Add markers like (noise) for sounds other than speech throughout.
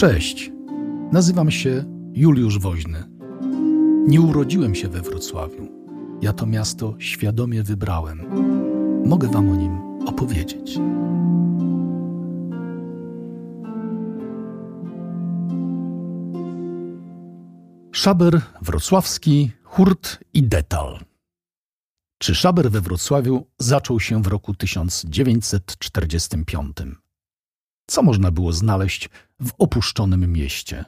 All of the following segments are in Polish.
Cześć, nazywam się Juliusz Woźny. Nie urodziłem się we Wrocławiu. Ja to miasto świadomie wybrałem. Mogę Wam o nim opowiedzieć. Szaber wrocławski, hurt i detal. Czy szaber we Wrocławiu zaczął się w roku 1945? Co można było znaleźć w opuszczonym mieście?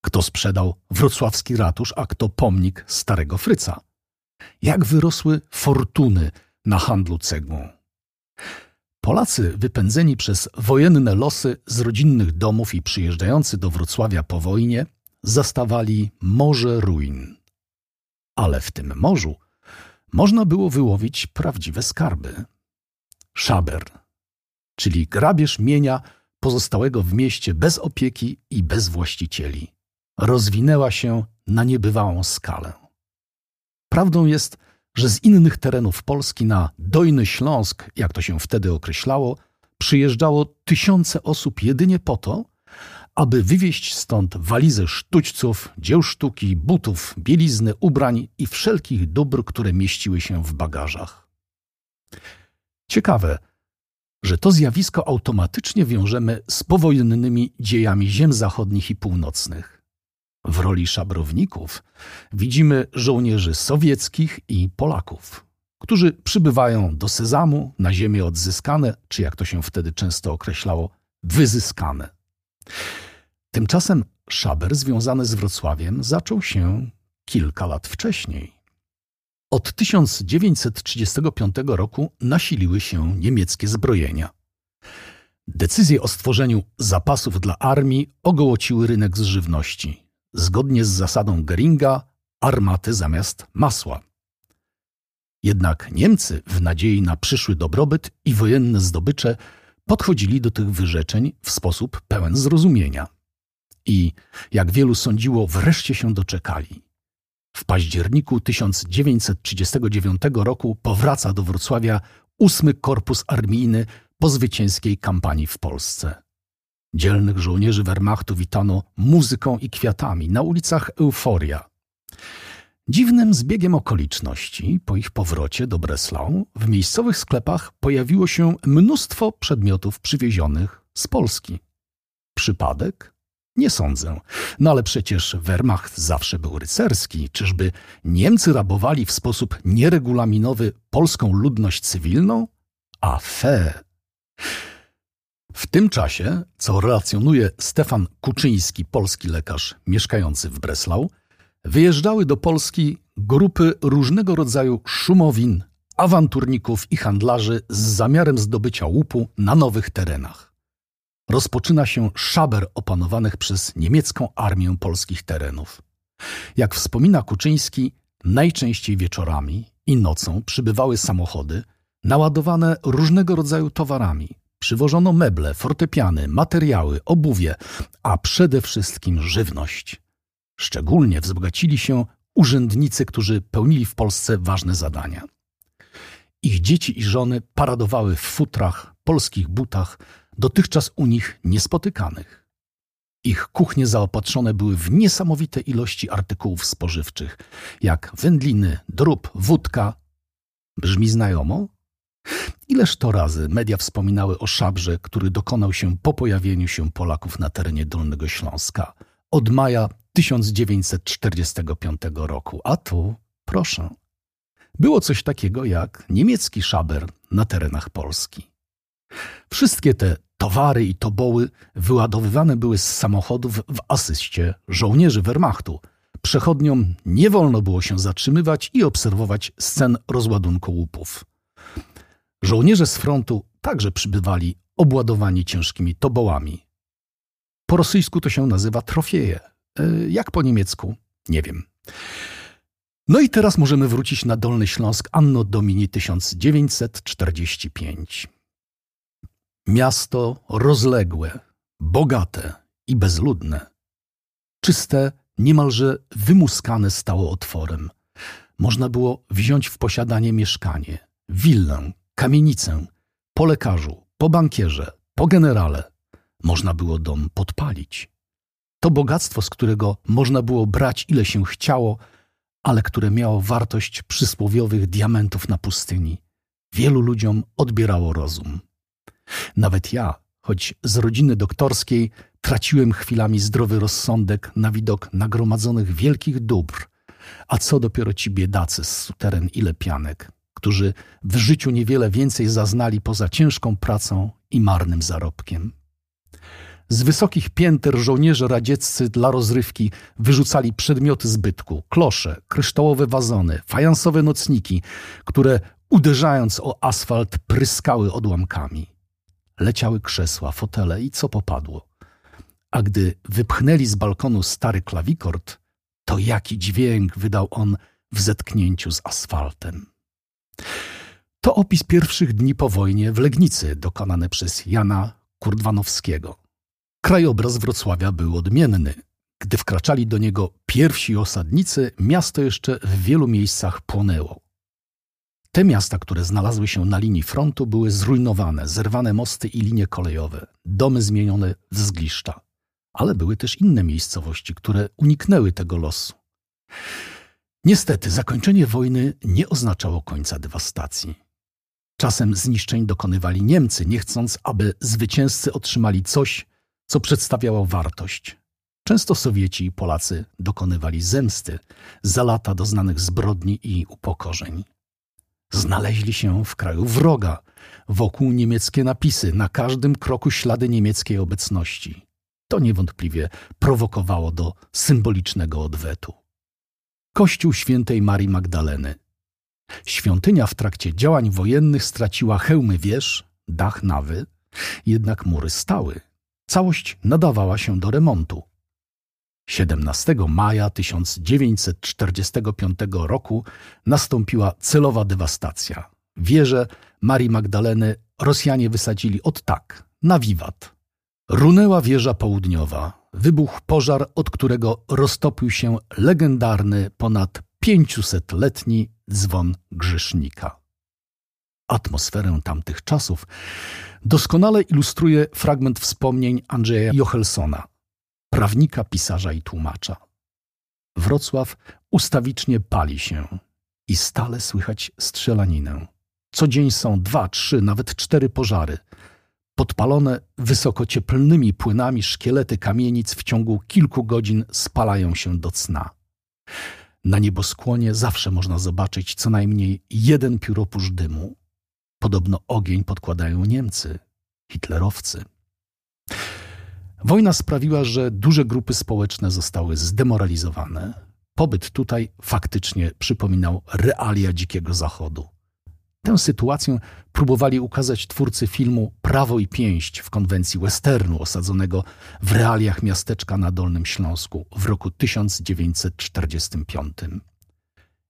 Kto sprzedał wrocławski ratusz, a kto pomnik starego Fryca? Jak wyrosły fortuny na handlu cegłą? Polacy wypędzeni przez wojenne losy z rodzinnych domów i przyjeżdżający do Wrocławia po wojnie zastawali morze ruin. Ale w tym morzu można było wyłowić prawdziwe skarby. Szaber, czyli grabież mienia pozostałego w mieście bez opieki i bez właścicieli, rozwinęła się na niebywałą skalę. Prawdą jest, że z innych terenów Polski na Dojny Śląsk, jak to się wtedy określało, przyjeżdżało tysiące osób jedynie po to, aby wywieźć stąd walizy sztućców, dzieł sztuki, butów, bielizny, ubrań i wszelkich dóbr, które mieściły się w bagażach. Ciekawe, że to zjawisko automatycznie wiążemy z powojennymi dziejami ziem zachodnich i północnych. W roli szabrowników widzimy żołnierzy sowieckich i Polaków, którzy przybywają do Sezamu na ziemię odzyskane, czy jak to się wtedy często określało, wyzyskane. Tymczasem szaber związany z Wrocławiem zaczął się kilka lat wcześniej. Od 1935 roku nasiliły się niemieckie zbrojenia. Decyzje o stworzeniu zapasów dla armii ogołociły rynek z żywności. Zgodnie z zasadą Geringa, armaty zamiast masła. Jednak Niemcy, w nadziei na przyszły dobrobyt i wojenne zdobycze, podchodzili do tych wyrzeczeń w sposób pełen zrozumienia. I, jak wielu sądziło, wreszcie się doczekali. W październiku 1939 roku powraca do Wrocławia ósmy korpus armijny po zwycięskiej kampanii w Polsce. Dzielnych żołnierzy Wehrmachtu witano muzyką i kwiatami, na ulicach euforia. Dziwnym zbiegiem okoliczności, po ich powrocie do Breslau, w miejscowych sklepach pojawiło się mnóstwo przedmiotów przywiezionych z Polski. Przypadek? Nie sądzę. No ale przecież Wehrmacht zawsze był rycerski. Czyżby Niemcy rabowali w sposób nieregulaminowy polską ludność cywilną? A fe. W tym czasie, co relacjonuje Stefan Kuczyński, polski lekarz mieszkający w Breslau, wyjeżdżały do Polski grupy różnego rodzaju szumowin, awanturników i handlarzy z zamiarem zdobycia łupu na nowych terenach rozpoczyna się szaber opanowanych przez niemiecką armię polskich terenów. Jak wspomina Kuczyński, najczęściej wieczorami i nocą przybywały samochody naładowane różnego rodzaju towarami. Przywożono meble, fortepiany, materiały, obuwie, a przede wszystkim żywność. Szczególnie wzbogacili się urzędnicy, którzy pełnili w Polsce ważne zadania. Ich dzieci i żony paradowały w futrach, polskich butach, dotychczas u nich niespotykanych. Ich kuchnie zaopatrzone były w niesamowite ilości artykułów spożywczych, jak wędliny, drób, wódka. Brzmi znajomo? Ileż to razy media wspominały o szabrze, który dokonał się po pojawieniu się Polaków na terenie Dolnego Śląska od maja 1945 roku. A tu, proszę, było coś takiego jak niemiecki szaber na terenach Polski. Wszystkie te towary i toboły wyładowywane były z samochodów w asyście żołnierzy Wehrmachtu. Przechodniom nie wolno było się zatrzymywać i obserwować scen rozładunku łupów. Żołnierze z frontu także przybywali obładowani ciężkimi tobołami. Po rosyjsku to się nazywa trofeje. E, jak po niemiecku? Nie wiem. No i teraz możemy wrócić na Dolny Śląsk Anno Domini 1945. Miasto rozległe, bogate i bezludne. Czyste, niemalże wymuskane stało otworem. Można było wziąć w posiadanie mieszkanie, willę, kamienicę, po lekarzu, po bankierze, po generale. Można było dom podpalić. To bogactwo, z którego można było brać ile się chciało, ale które miało wartość przysłowiowych diamentów na pustyni. Wielu ludziom odbierało rozum. Nawet ja, choć z rodziny doktorskiej, traciłem chwilami zdrowy rozsądek na widok nagromadzonych wielkich dóbr, a co dopiero ci biedacy z suteren i lepianek, którzy w życiu niewiele więcej zaznali poza ciężką pracą i marnym zarobkiem. Z wysokich pięter żołnierze radzieccy dla rozrywki wyrzucali przedmioty zbytku, klosze, kryształowe wazony, fajansowe nocniki, które uderzając o asfalt pryskały odłamkami. Leciały krzesła, fotele i co popadło. A gdy wypchnęli z balkonu stary klawikord, to jaki dźwięk wydał on w zetknięciu z asfaltem. To opis pierwszych dni po wojnie w Legnicy, dokonany przez Jana Kurdwanowskiego. Krajobraz Wrocławia był odmienny. Gdy wkraczali do niego pierwsi osadnicy, miasto jeszcze w wielu miejscach płonęło. Te miasta, które znalazły się na linii frontu, były zrujnowane, zerwane mosty i linie kolejowe, domy zmienione w zgliszcza. Ale były też inne miejscowości, które uniknęły tego losu. Niestety, zakończenie wojny nie oznaczało końca dewastacji. Czasem zniszczeń dokonywali Niemcy, nie chcąc, aby zwycięzcy otrzymali coś, co przedstawiało wartość. Często Sowieci i Polacy dokonywali zemsty za lata doznanych zbrodni i upokorzeń. Znaleźli się w kraju wroga, wokół niemieckie napisy, na każdym kroku ślady niemieckiej obecności. To niewątpliwie prowokowało do symbolicznego odwetu. Kościół świętej Marii Magdaleny. Świątynia w trakcie działań wojennych straciła hełmy wież, dach nawy, jednak mury stały. Całość nadawała się do remontu. 17 maja 1945 roku nastąpiła celowa dewastacja. Wieżę Marii Magdaleny Rosjanie wysadzili od tak, na wiwat. Runęła wieża południowa. Wybuchł pożar, od którego roztopił się legendarny ponad 500-letni dzwon grzesznika. Atmosferę tamtych czasów doskonale ilustruje fragment wspomnień Andrzeja Jochelsona, prawnika, pisarza i tłumacza. Wrocław ustawicznie pali się i stale słychać strzelaninę. Co dzień są dwa, trzy, nawet cztery pożary. Podpalone wysokocieplnymi płynami szkielety kamienic w ciągu kilku godzin spalają się do cna. Na nieboskłonie zawsze można zobaczyć co najmniej jeden pióropusz dymu. Podobno ogień podkładają Niemcy, hitlerowcy. Wojna sprawiła, że duże grupy społeczne zostały zdemoralizowane. Pobyt tutaj faktycznie przypominał realia Dzikiego Zachodu. Tę sytuację próbowali ukazać twórcy filmu Prawo i Pięść w konwencji westernu osadzonego w realiach miasteczka na Dolnym Śląsku w roku 1945.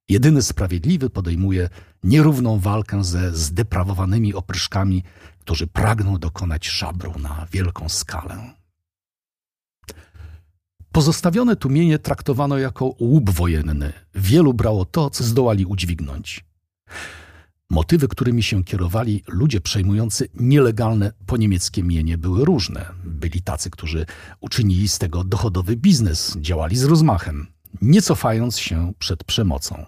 Jedyny sprawiedliwy podejmuje nierówną walkę ze zdeprawowanymi opryszkami, którzy pragną dokonać szabru na wielką skalę. Pozostawione tłumienie traktowano jako łup wojenny. Wielu brało to, co zdołali udźwignąć. Motywy, którymi się kierowali ludzie przejmujący nielegalne poniemieckie mienie, były różne. Byli tacy, którzy uczynili z tego dochodowy biznes, działali z rozmachem, nie cofając się przed przemocą.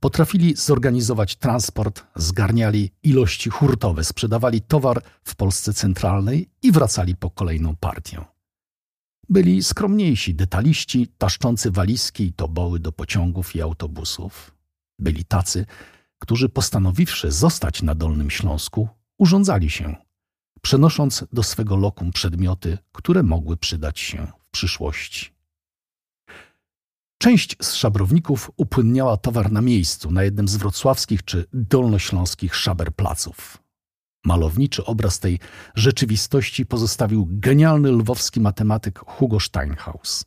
Potrafili zorganizować transport, zgarniali ilości hurtowe, sprzedawali towar w Polsce centralnej i wracali po kolejną partię. Byli skromniejsi detaliści, taszczący walizki i toboły do pociągów i autobusów. Byli tacy, którzy postanowiwszy zostać na Dolnym Śląsku, urządzali się, przenosząc do swego lokum przedmioty, które mogły przydać się w przyszłości. Część z szabrowników upłynniała towar na miejscu, na jednym z wrocławskich czy dolnośląskich szaberplaców. Malowniczy obraz tej rzeczywistości pozostawił genialny lwowski matematyk Hugo Steinhaus.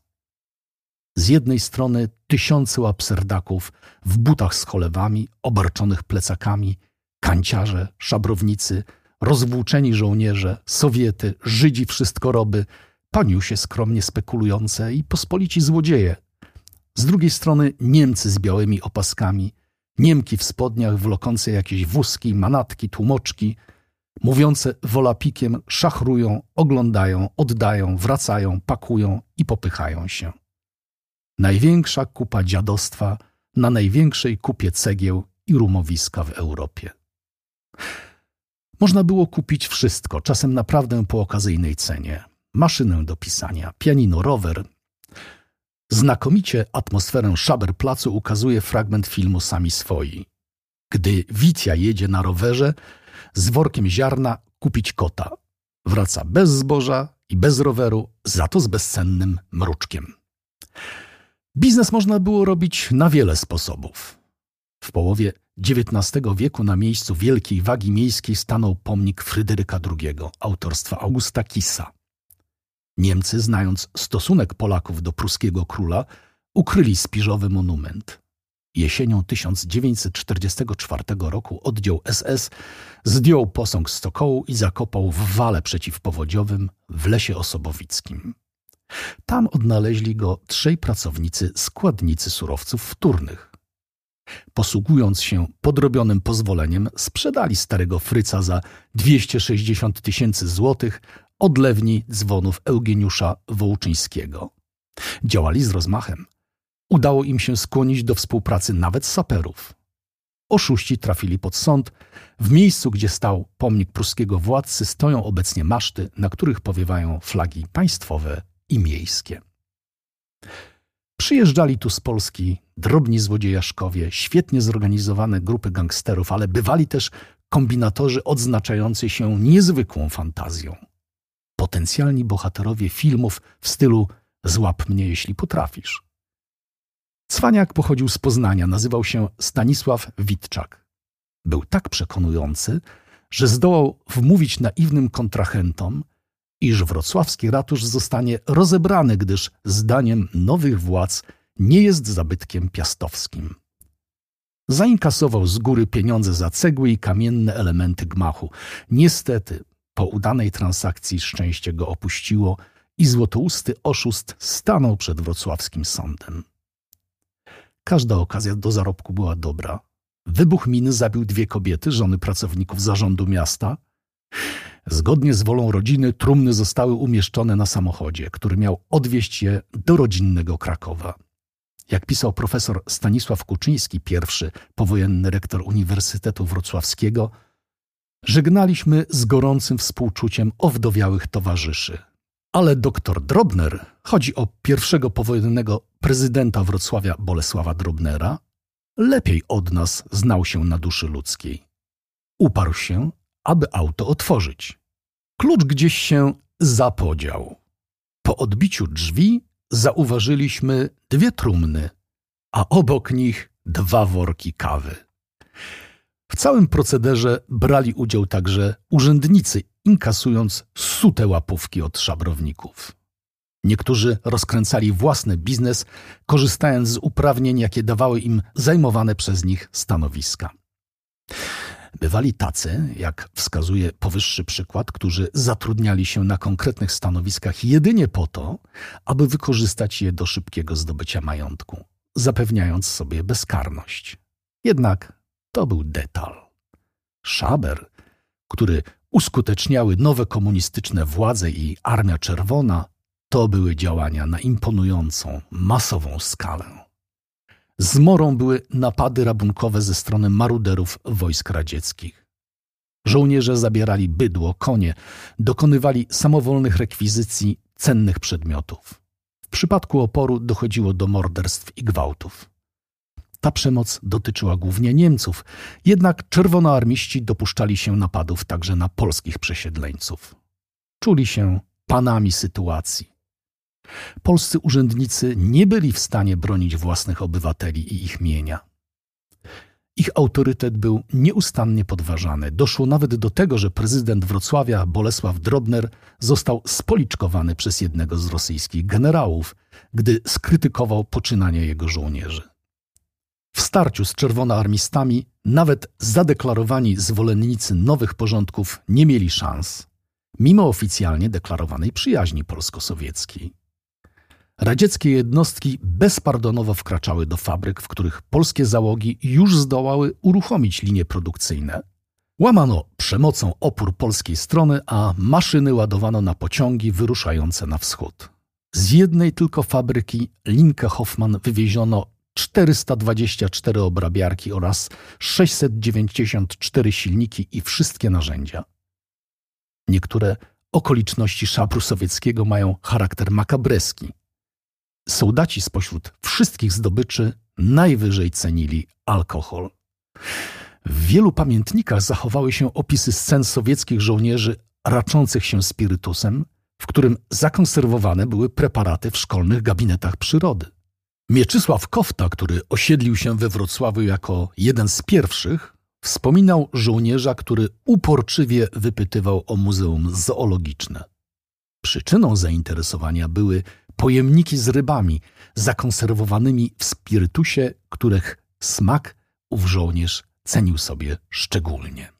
Z jednej strony tysiące łapserdaków w butach z cholewami, obarczonych plecakami, kanciarze, szabrownicy, rozwłóczeni żołnierze, Sowiety, Żydzi wszystkoroby, paniusie skromnie spekulujące i pospolici złodzieje. Z drugiej strony Niemcy z białymi opaskami, Niemki w spodniach wlokące jakieś wózki, manatki, tłumoczki – mówiące wolapikiem, szachrują, oglądają, oddają, wracają, pakują i popychają się. Największa kupa dziadostwa na największej kupie cegieł i rumowiska w Europie. Można było kupić wszystko, czasem naprawdę po okazyjnej cenie. Maszynę do pisania, pianino, rower. Znakomicie atmosferę Szaberplacu ukazuje fragment filmu Sami Swoi. Gdy Witia jedzie na rowerze z workiem ziarna kupić kota. Wraca bez zboża i bez roweru, za to z bezcennym mruczkiem. Biznes można było robić na wiele sposobów. W połowie XIX wieku na miejscu wielkiej wagi miejskiej stanął pomnik Fryderyka II, autorstwa Augusta Kissa. Niemcy, znając stosunek Polaków do pruskiego króla, ukryli spiżowy monument. Jesienią 1944 roku oddział SS zdjął posąg z stokołu i zakopał w wale przeciwpowodziowym w lesie osobowickim. Tam odnaleźli go trzej pracownicy składnicy surowców wtórnych. Posługując się podrobionym pozwoleniem, sprzedali starego fryca za 260 tysięcy złotych odlewni dzwonów Eugeniusza Wołczyńskiego. Działali z rozmachem. Udało im się skłonić do współpracy nawet saperów. Oszuści trafili pod sąd. W miejscu, gdzie stał pomnik pruskiego władcy, stoją obecnie maszty, na których powiewają flagi państwowe i miejskie. Przyjeżdżali tu z Polski drobni złodziejaszkowie, świetnie zorganizowane grupy gangsterów, ale bywali też kombinatorzy odznaczający się niezwykłą fantazją. Potencjalni bohaterowie filmów w stylu Złap mnie, jeśli potrafisz. Cwaniak pochodził z Poznania, nazywał się Stanisław Witczak. Był tak przekonujący, że zdołał wmówić naiwnym kontrahentom, iż wrocławski ratusz zostanie rozebrany, gdyż zdaniem nowych władz nie jest zabytkiem piastowskim. Zainkasował z góry pieniądze za cegły i kamienne elementy gmachu. Niestety, po udanej transakcji szczęście go opuściło i złotousty oszust stanął przed wrocławskim sądem. Każda okazja do zarobku była dobra. Wybuch miny zabił dwie kobiety, żony pracowników zarządu miasta. Zgodnie z wolą rodziny trumny zostały umieszczone na samochodzie, który miał odwieźć je do rodzinnego Krakowa. Jak pisał profesor Stanisław Kuczyński, pierwszy powojenny rektor Uniwersytetu Wrocławskiego, żegnaliśmy z gorącym współczuciem owdowiałych towarzyszy. Ale doktor Drobner, chodzi o pierwszego powojennego prezydenta Wrocławia Bolesława Drobnera, lepiej od nas znał się na duszy ludzkiej. Uparł się, aby auto otworzyć. Klucz gdzieś się zapodział. Po odbiciu drzwi zauważyliśmy dwie trumny, a obok nich dwa worki kawy. W całym procederze brali udział także urzędnicy, inkasując sute łapówki od szabrowników. Niektórzy rozkręcali własny biznes, korzystając z uprawnień, jakie dawały im zajmowane przez nich stanowiska. Bywali tacy, jak wskazuje powyższy przykład, którzy zatrudniali się na konkretnych stanowiskach jedynie po to, aby wykorzystać je do szybkiego zdobycia majątku, zapewniając sobie bezkarność. Jednak to był detal. Szaber, który uskuteczniały nowe komunistyczne władze i Armia Czerwona, to były działania na imponującą, masową skalę. Zmorą były napady rabunkowe ze strony maruderów wojsk radzieckich. Żołnierze zabierali bydło, konie, dokonywali samowolnych rekwizycji cennych przedmiotów. W przypadku oporu dochodziło do morderstw i gwałtów. Ta przemoc dotyczyła głównie Niemców, jednak czerwonoarmiści dopuszczali się napadów także na polskich przesiedleńców. Czuli się panami sytuacji. Polscy urzędnicy nie byli w stanie bronić własnych obywateli i ich mienia. Ich autorytet był nieustannie podważany. Doszło nawet do tego, że prezydent Wrocławia Bolesław Drobner został spoliczkowany przez jednego z rosyjskich generałów, gdy skrytykował poczynania jego żołnierzy. W starciu z czerwonoarmistami nawet zadeklarowani zwolennicy nowych porządków nie mieli szans, mimo oficjalnie deklarowanej przyjaźni polsko-sowieckiej. Radzieckie jednostki bezpardonowo wkraczały do fabryk, w których polskie załogi już zdołały uruchomić linie produkcyjne. Łamano przemocą opór polskiej strony, a maszyny ładowano na pociągi wyruszające na wschód. Z jednej tylko fabryki Linke Hoffman wywieziono 424 obrabiarki oraz 694 silniki i wszystkie narzędzia. Niektóre okoliczności szabru sowieckiego mają charakter makabreski. Sołdaci spośród wszystkich zdobyczy najwyżej cenili alkohol. W wielu pamiętnikach zachowały się opisy scen sowieckich żołnierzy raczących się spirytusem, w którym zakonserwowane były preparaty w szkolnych gabinetach przyrody. Mieczysław Kofta, który osiedlił się we Wrocławiu jako jeden z pierwszych, wspominał żołnierza, który uporczywie wypytywał o muzeum zoologiczne. Przyczyną zainteresowania były pojemniki z rybami zakonserwowanymi w spirytusie, których smak ów żołnierz cenił sobie szczególnie.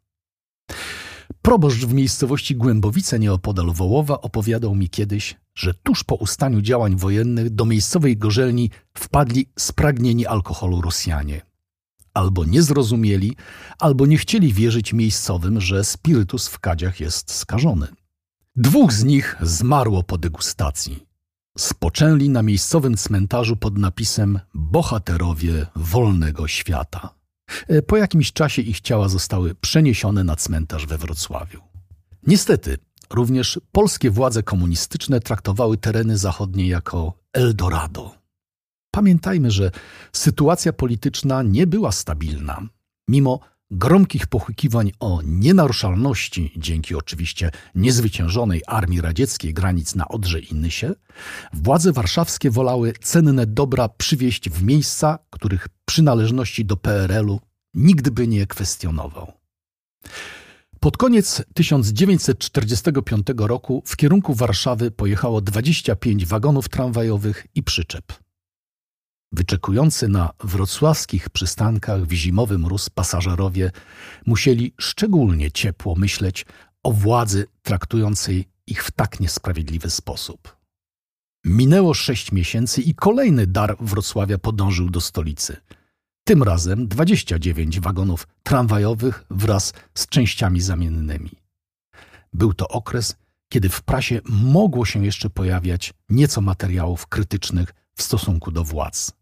Proboszcz w miejscowości Głębowice nieopodal Wołowa opowiadał mi kiedyś, że tuż po ustaniu działań wojennych do miejscowej gorzelni wpadli spragnieni alkoholu Rosjanie. Albo nie zrozumieli, albo nie chcieli wierzyć miejscowym, że spirytus w kadziach jest skażony. Dwóch z nich zmarło po degustacji. Spoczęli na miejscowym cmentarzu pod napisem Bohaterowie wolnego świata. E, po jakimś czasie ich ciała zostały przeniesione na cmentarz we Wrocławiu. Niestety, również polskie władze komunistyczne traktowały tereny zachodnie jako Eldorado. Pamiętajmy, że sytuacja polityczna nie była stabilna. Mimo gromkich pochukiwań o nienaruszalności, dzięki oczywiście niezwyciężonej armii radzieckiej granic na Odrze i Nysie, władze warszawskie wolały cenne dobra przywieźć w miejsca, których przynależności do PRL-u nigdy by nie kwestionował. Pod koniec 1945 roku w kierunku Warszawy pojechało 25 wagonów tramwajowych i przyczep. Wyczekujący na wrocławskich przystankach w zimowy mróz pasażerowie musieli szczególnie ciepło myśleć o władzy traktującej ich w tak niesprawiedliwy sposób. Minęło sześć miesięcy i kolejny dar Wrocławia podążył do stolicy. Tym razem 29 wagonów tramwajowych wraz z częściami zamiennymi. Był to okres, kiedy w prasie mogło się jeszcze pojawiać nieco materiałów krytycznych w stosunku do władz.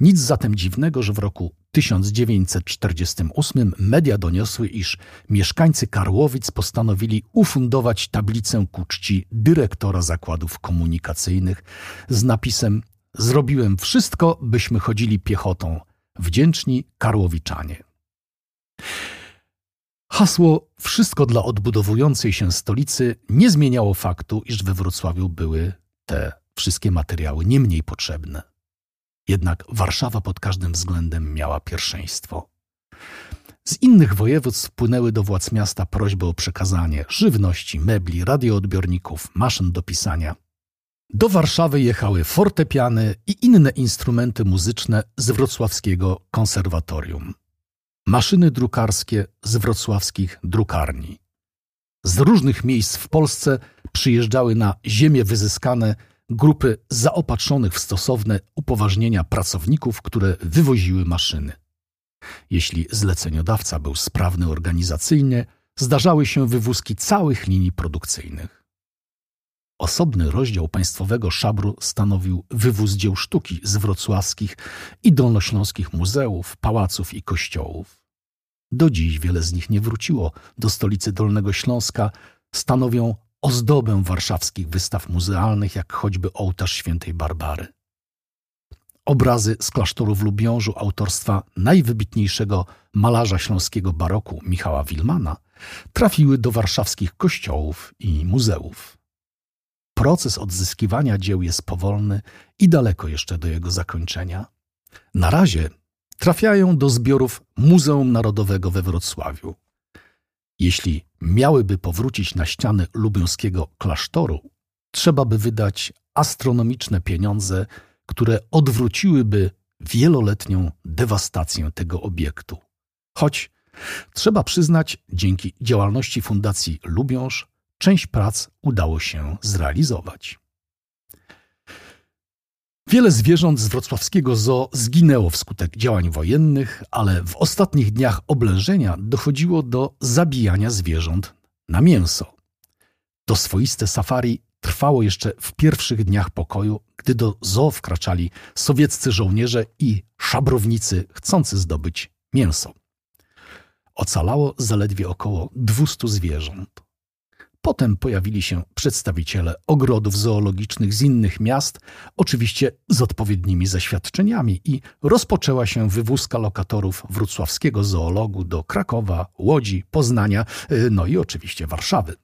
Nic zatem dziwnego, że w roku 1948 media doniosły, iż mieszkańcy Karłowic postanowili ufundować tablicę ku czci dyrektora zakładów komunikacyjnych z napisem Zrobiłem wszystko, byśmy chodzili piechotą. Wdzięczni Karłowiczanie. Hasło Wszystko dla odbudowującej się stolicy nie zmieniało faktu, iż we Wrocławiu były te wszystkie materiały nie mniej potrzebne. Jednak Warszawa pod każdym względem miała pierwszeństwo. Z innych województw wpłynęły do władz miasta prośby o przekazanie żywności, mebli, radioodbiorników, maszyn do pisania. Do Warszawy jechały fortepiany i inne instrumenty muzyczne z wrocławskiego konserwatorium. Maszyny drukarskie z wrocławskich drukarni. Z różnych miejsc w Polsce przyjeżdżały na ziemię wyzyskane grupy zaopatrzonych w stosowne upoważnienia pracowników, które wywoziły maszyny. Jeśli zleceniodawca był sprawny organizacyjnie, zdarzały się wywózki całych linii produkcyjnych. Osobny rozdział państwowego szabru stanowił wywóz dzieł sztuki z wrocławskich i dolnośląskich muzeów, pałaców i kościołów. Do dziś wiele z nich nie wróciło do stolicy Dolnego Śląska, stanowią ozdobę warszawskich wystaw muzealnych, jak choćby ołtarz świętej Barbary. Obrazy z klasztoru w Lubiążu autorstwa najwybitniejszego malarza śląskiego baroku Michała Wilmana trafiły do warszawskich kościołów i muzeów. Proces odzyskiwania dzieł jest powolny i daleko jeszcze do jego zakończenia. Na razie trafiają do zbiorów Muzeum Narodowego we Wrocławiu. Jeśli miałyby powrócić na ściany lubiąskiego klasztoru, trzeba by wydać astronomiczne pieniądze, które odwróciłyby wieloletnią dewastację tego obiektu. Choć trzeba przyznać, dzięki działalności Fundacji Lubiąż, część prac udało się zrealizować. Wiele zwierząt z wrocławskiego zoo zginęło wskutek działań wojennych, ale w ostatnich dniach oblężenia dochodziło do zabijania zwierząt na mięso. To swoiste safari trwało jeszcze w pierwszych dniach pokoju, gdy do zoo wkraczali sowieccy żołnierze i szabrownicy chcący zdobyć mięso. Ocalało zaledwie około 200 zwierząt. Potem pojawili się przedstawiciele ogrodów zoologicznych z innych miast, oczywiście z odpowiednimi zaświadczeniami, i rozpoczęła się wywózka lokatorów wrocławskiego zoologu do Krakowa, Łodzi, Poznania, y, no i oczywiście Warszawy.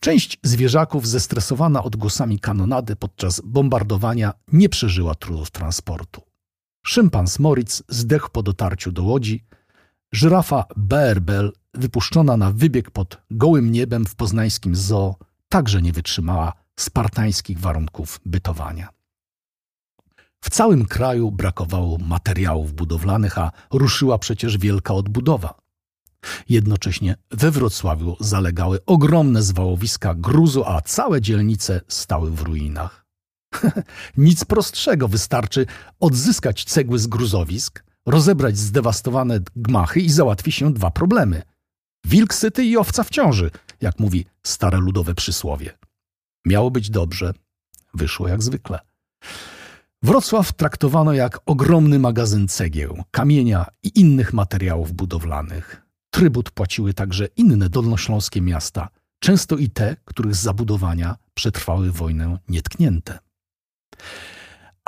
Część zwierzaków zestresowana odgłosami kanonady podczas bombardowania nie przeżyła trudów transportu. Szympans Moritz zdechł po dotarciu do Łodzi, żyrafa Berbel wypuszczona na wybieg pod gołym niebem w poznańskim zoo, także nie wytrzymała spartańskich warunków bytowania. W całym kraju brakowało materiałów budowlanych, a ruszyła przecież wielka odbudowa. Jednocześnie we Wrocławiu zalegały ogromne zwałowiska gruzu, a całe dzielnice stały w ruinach. (laughs) Nic prostszego, wystarczy odzyskać cegły z gruzowisk, rozebrać zdewastowane gmachy i załatwi się dwa problemy – Wilk syty i owca w ciąży, jak mówi stare ludowe przysłowie. Miało być dobrze, wyszło jak zwykle. Wrocław traktowano jak ogromny magazyn cegieł, kamienia i innych materiałów budowlanych. Trybut płaciły także inne dolnośląskie miasta, często i te, których zabudowania przetrwały wojnę nietknięte.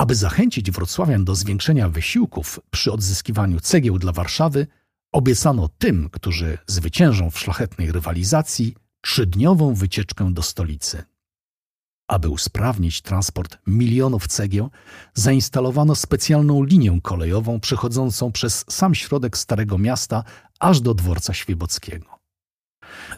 Aby zachęcić wrocławian do zwiększenia wysiłków przy odzyskiwaniu cegieł dla Warszawy, Obiecano tym, którzy zwyciężą w szlachetnej rywalizacji, trzydniową wycieczkę do stolicy. Aby usprawnić transport milionów cegieł, zainstalowano specjalną linię kolejową przechodzącą przez sam środek Starego Miasta aż do dworca Świebockiego.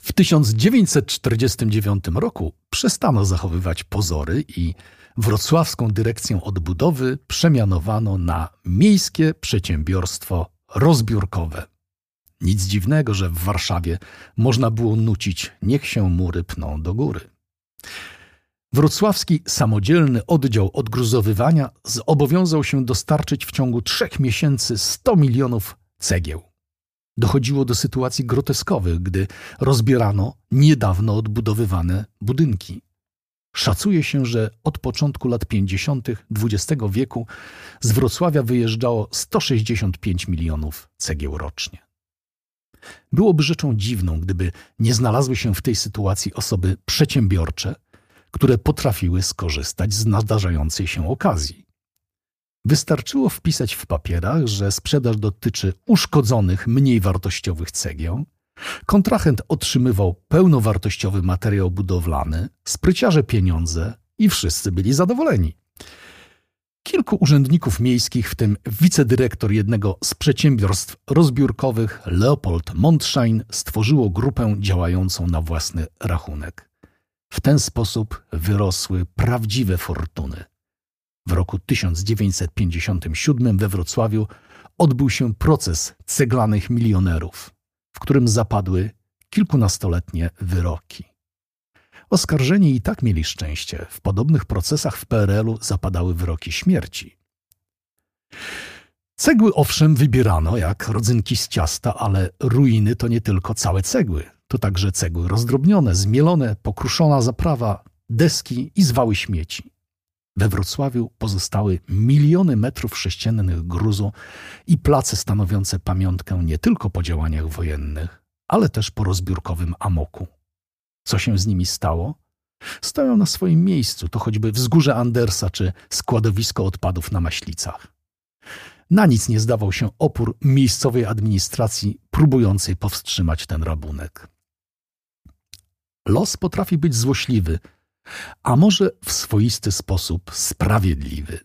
W 1949 roku przestano zachowywać pozory i wrocławską dyrekcję odbudowy przemianowano na Miejskie Przedsiębiorstwo Rozbiórkowe. Nic dziwnego, że w Warszawie można było nucić Niech się mury pną do góry. Wrocławski samodzielny oddział odgruzowywania zobowiązał się dostarczyć w ciągu trzech miesięcy 100 milionów cegieł. Dochodziło do sytuacji groteskowych, gdy rozbierano niedawno odbudowywane budynki. Szacuje się, że od początku lat 50. XX wieku z Wrocławia wyjeżdżało 165 milionów cegieł rocznie. Byłoby rzeczą dziwną, gdyby nie znalazły się w tej sytuacji osoby przedsiębiorcze, które potrafiły skorzystać z nadarzającej się okazji. Wystarczyło wpisać w papierach, że sprzedaż dotyczy uszkodzonych, mniej wartościowych cegieł. Kontrahent otrzymywał pełnowartościowy materiał budowlany, spryciarze pieniądze i wszyscy byli zadowoleni. Kilku urzędników miejskich, w tym wicedyrektor jednego z przedsiębiorstw rozbiórkowych Leopold Montschein, stworzyło grupę działającą na własny rachunek. W ten sposób wyrosły prawdziwe fortuny. W roku 1957 we Wrocławiu odbył się proces ceglanych milionerów, którym zapadły kilkunastoletnie wyroki. Oskarżeni i tak mieli szczęście. W podobnych procesach w PRL-u zapadały wyroki śmierci. Cegły owszem wybierano jak rodzynki z ciasta, ale ruiny to nie tylko całe cegły. To także cegły rozdrobnione, zmielone, pokruszona zaprawa, deski i zwały śmieci. We Wrocławiu pozostały miliony metrów sześciennych gruzu i place stanowiące pamiątkę nie tylko po działaniach wojennych, ale też po rozbiórkowym amoku. Co się z nimi stało? Stoją na swoim miejscu, to choćby wzgórze Andersa czy składowisko odpadów na Maślicach. Na nic nie zdawał się opór miejscowej administracji próbującej powstrzymać ten rabunek. Los potrafi być złośliwy, a może w swoisty sposób sprawiedliwy.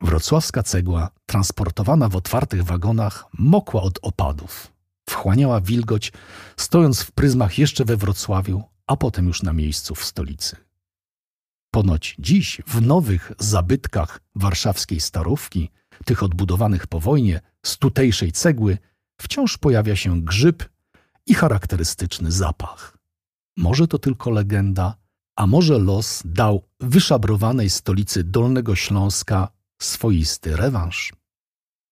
Wrocławska cegła, transportowana w otwartych wagonach, mokła od opadów wchłaniała wilgoć, stojąc w pryzmach jeszcze we Wrocławiu, a potem już na miejscu w stolicy. Ponoć dziś w nowych zabytkach warszawskiej starówki, tych odbudowanych po wojnie z tutejszej cegły, wciąż pojawia się grzyb i charakterystyczny zapach. Może to tylko legenda, A może los dał wyszabrowanej stolicy Dolnego Śląska swoisty rewanż?